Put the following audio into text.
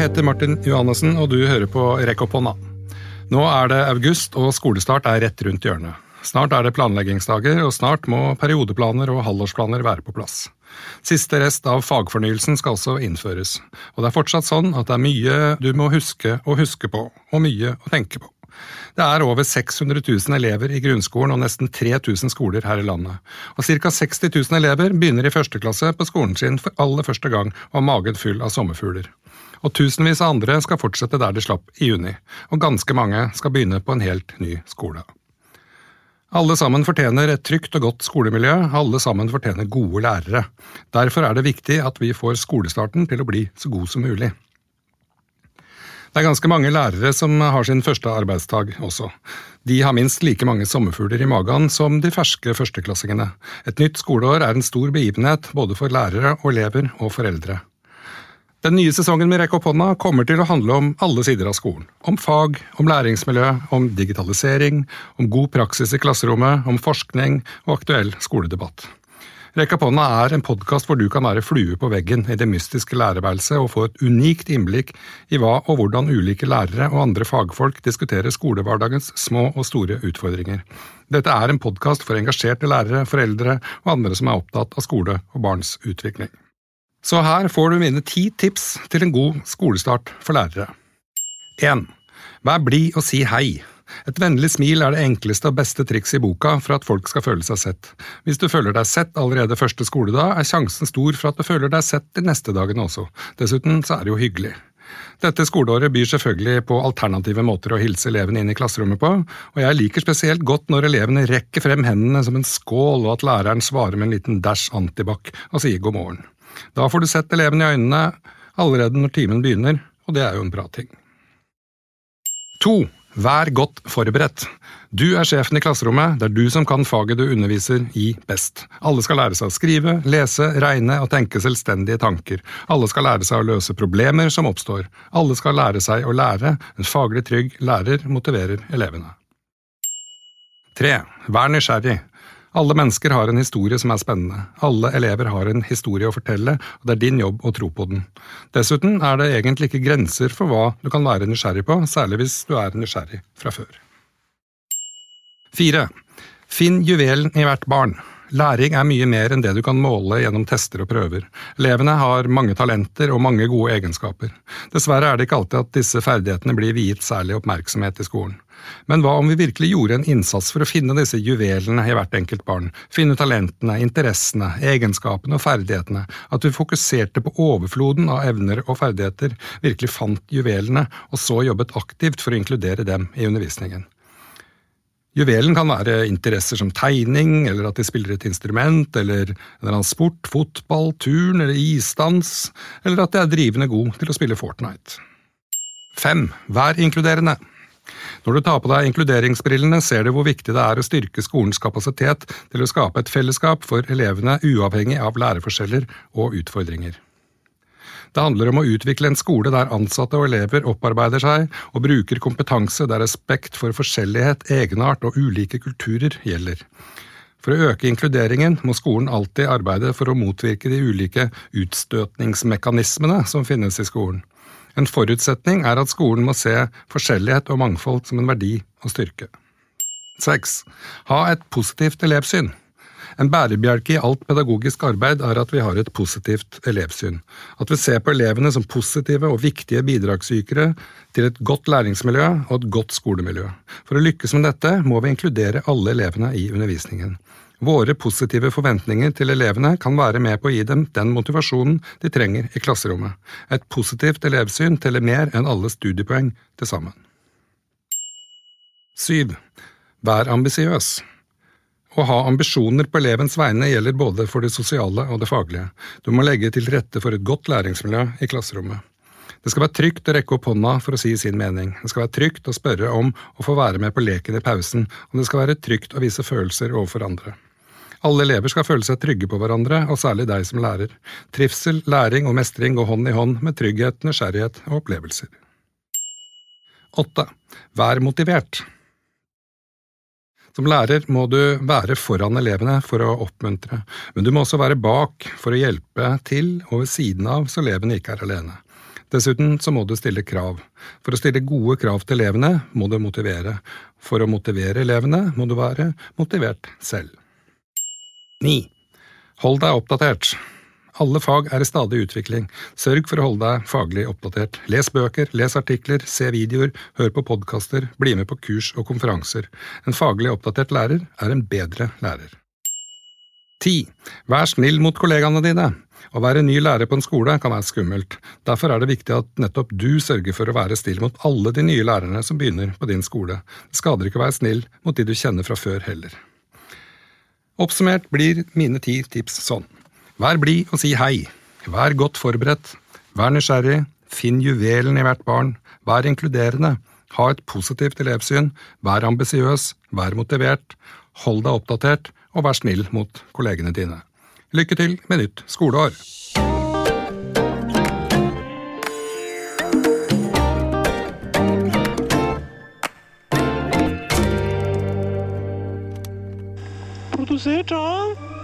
heter Martin Johannessen, og du hører på Rekk opp hånda. Nå er det august, og skolestart er rett rundt hjørnet. Snart er det planleggingsdager, og snart må periodeplaner og halvårsplaner være på plass. Siste rest av fagfornyelsen skal også innføres, og det er fortsatt sånn at det er mye du må huske å huske på, og mye å tenke på. Det er over 600 000 elever i grunnskolen og nesten 3000 skoler her i landet. Og ca. 60 000 elever begynner i første klasse på skolen sin for aller første gang og har magen full av sommerfugler. Og tusenvis av andre skal fortsette der de slapp i juni. Og ganske mange skal begynne på en helt ny skole. Alle sammen fortjener et trygt og godt skolemiljø, alle sammen fortjener gode lærere. Derfor er det viktig at vi får skolestarten til å bli så god som mulig. Det er ganske mange lærere som har sin første arbeidsdag også. De har minst like mange sommerfugler i magen som de ferske førsteklassingene. Et nytt skoleår er en stor begivenhet både for lærere og elever og foreldre. Den nye sesongen med Rekk opp hånda kommer til å handle om alle sider av skolen. Om fag, om læringsmiljø, om digitalisering, om god praksis i klasserommet, om forskning og aktuell skoledebatt. Rekka opp hånda er en podkast hvor du kan være flue på veggen i det mystiske lærerværelset og få et unikt innblikk i hva og hvordan ulike lærere og andre fagfolk diskuterer skolehverdagens små og store utfordringer. Dette er en podkast for engasjerte lærere, foreldre og andre som er opptatt av skole og barns utvikling. Så her får du mine ti tips til en god skolestart for lærere. 1. Vær blid og si hei. Et vennlig smil er det enkleste og beste triks i boka for at folk skal føle seg sett. Hvis du føler deg sett allerede første skoledag, er sjansen stor for at du føler deg sett de neste dagene også. Dessuten så er det jo hyggelig. Dette skoleåret byr selvfølgelig på alternative måter å hilse elevene inn i klasserommet på, og jeg liker spesielt godt når elevene rekker frem hendene som en skål, og at læreren svarer med en liten dæsj antibac og sier god morgen. Da får du sett elevene i øynene allerede når timen begynner, og det er jo en bra ting. To. Vær godt forberedt. Du er sjefen i klasserommet, det er du som kan faget du underviser i best. Alle skal lære seg å skrive, lese, regne og tenke selvstendige tanker. Alle skal lære seg å løse problemer som oppstår. Alle skal lære seg å lære. En faglig trygg lærer motiverer elevene. 3. Vær nysgjerrig. Alle mennesker har en historie som er spennende. Alle elever har en historie å fortelle, og det er din jobb å tro på den. Dessuten er det egentlig ikke grenser for hva du kan være nysgjerrig på, særlig hvis du er nysgjerrig fra før. 4. Finn juvelen i hvert barn. Læring er mye mer enn det du kan måle gjennom tester og prøver. Elevene har mange talenter og mange gode egenskaper. Dessverre er det ikke alltid at disse ferdighetene blir viet særlig oppmerksomhet i skolen. Men hva om vi virkelig gjorde en innsats for å finne disse juvelene i hvert enkelt barn, finne talentene, interessene, egenskapene og ferdighetene, at vi fokuserte på overfloden av evner og ferdigheter, virkelig fant juvelene, og så jobbet aktivt for å inkludere dem i undervisningen? Juvelen kan være interesser som tegning, eller at de spiller et instrument, eller en eller annen sport, fotball, turn eller isdans, eller at de er drivende god til å spille Fortnite. 5. Vær inkluderende. Når du tar på deg inkluderingsbrillene, ser du hvor viktig det er å styrke skolens kapasitet til å skape et fellesskap for elevene uavhengig av læreforskjeller og utfordringer. Det handler om å utvikle en skole der ansatte og elever opparbeider seg og bruker kompetanse der respekt for forskjellighet, egenart og ulike kulturer gjelder. For å øke inkluderingen må skolen alltid arbeide for å motvirke de ulike utstøtningsmekanismene som finnes i skolen. En forutsetning er at skolen må se forskjellighet og mangfold som en verdi og styrke. 6. Ha et positivt elevsyn. En bærebjelke i alt pedagogisk arbeid er at vi har et positivt elevsyn. At vi ser på elevene som positive og viktige bidragsytere til et godt læringsmiljø og et godt skolemiljø. For å lykkes med dette må vi inkludere alle elevene i undervisningen. Våre positive forventninger til elevene kan være med på å gi dem den motivasjonen de trenger i klasserommet. Et positivt elevsyn teller mer enn alle studiepoeng til sammen. 7. Vær ambisiøs. Å ha ambisjoner på elevens vegne gjelder både for det sosiale og det faglige. Du må legge til rette for et godt læringsmiljø i klasserommet. Det skal være trygt å rekke opp hånda for å si sin mening. Det skal være trygt å spørre om å få være med på leken i pausen, og det skal være trygt å vise følelser overfor andre. Alle elever skal føle seg trygge på hverandre, og særlig deg som lærer. Trivsel, læring og mestring går hånd i hånd med trygghet, nysgjerrighet og opplevelser. 8. Vær motivert. Som lærer må du være foran elevene for å oppmuntre, men du må også være bak for å hjelpe til og ved siden av så elevene ikke er alene. Dessuten så må du stille krav. For å stille gode krav til elevene må du motivere. For å motivere elevene må du være motivert selv. 9. Hold deg oppdatert. Alle fag er i stadig utvikling. Sørg for å holde deg faglig oppdatert. Les bøker, les artikler, se videoer, hør på podkaster, bli med på kurs og konferanser. En faglig oppdatert lærer er en bedre lærer. 10. Vær snill mot kollegaene dine. Å være ny lærer på en skole kan være skummelt. Derfor er det viktig at nettopp du sørger for å være snill mot alle de nye lærerne som begynner på din skole. Det skader ikke å være snill mot de du kjenner fra før heller. Oppsummert blir mine ti tips sånn. Vær blid og si hei. Vær godt forberedt. Vær nysgjerrig. Finn juvelen i hvert barn. Vær inkluderende. Ha et positivt elevsyn. Vær ambisiøs. Vær motivert. Hold deg oppdatert, og vær snill mot kollegene dine. Lykke til med nytt skoleår! Produsert av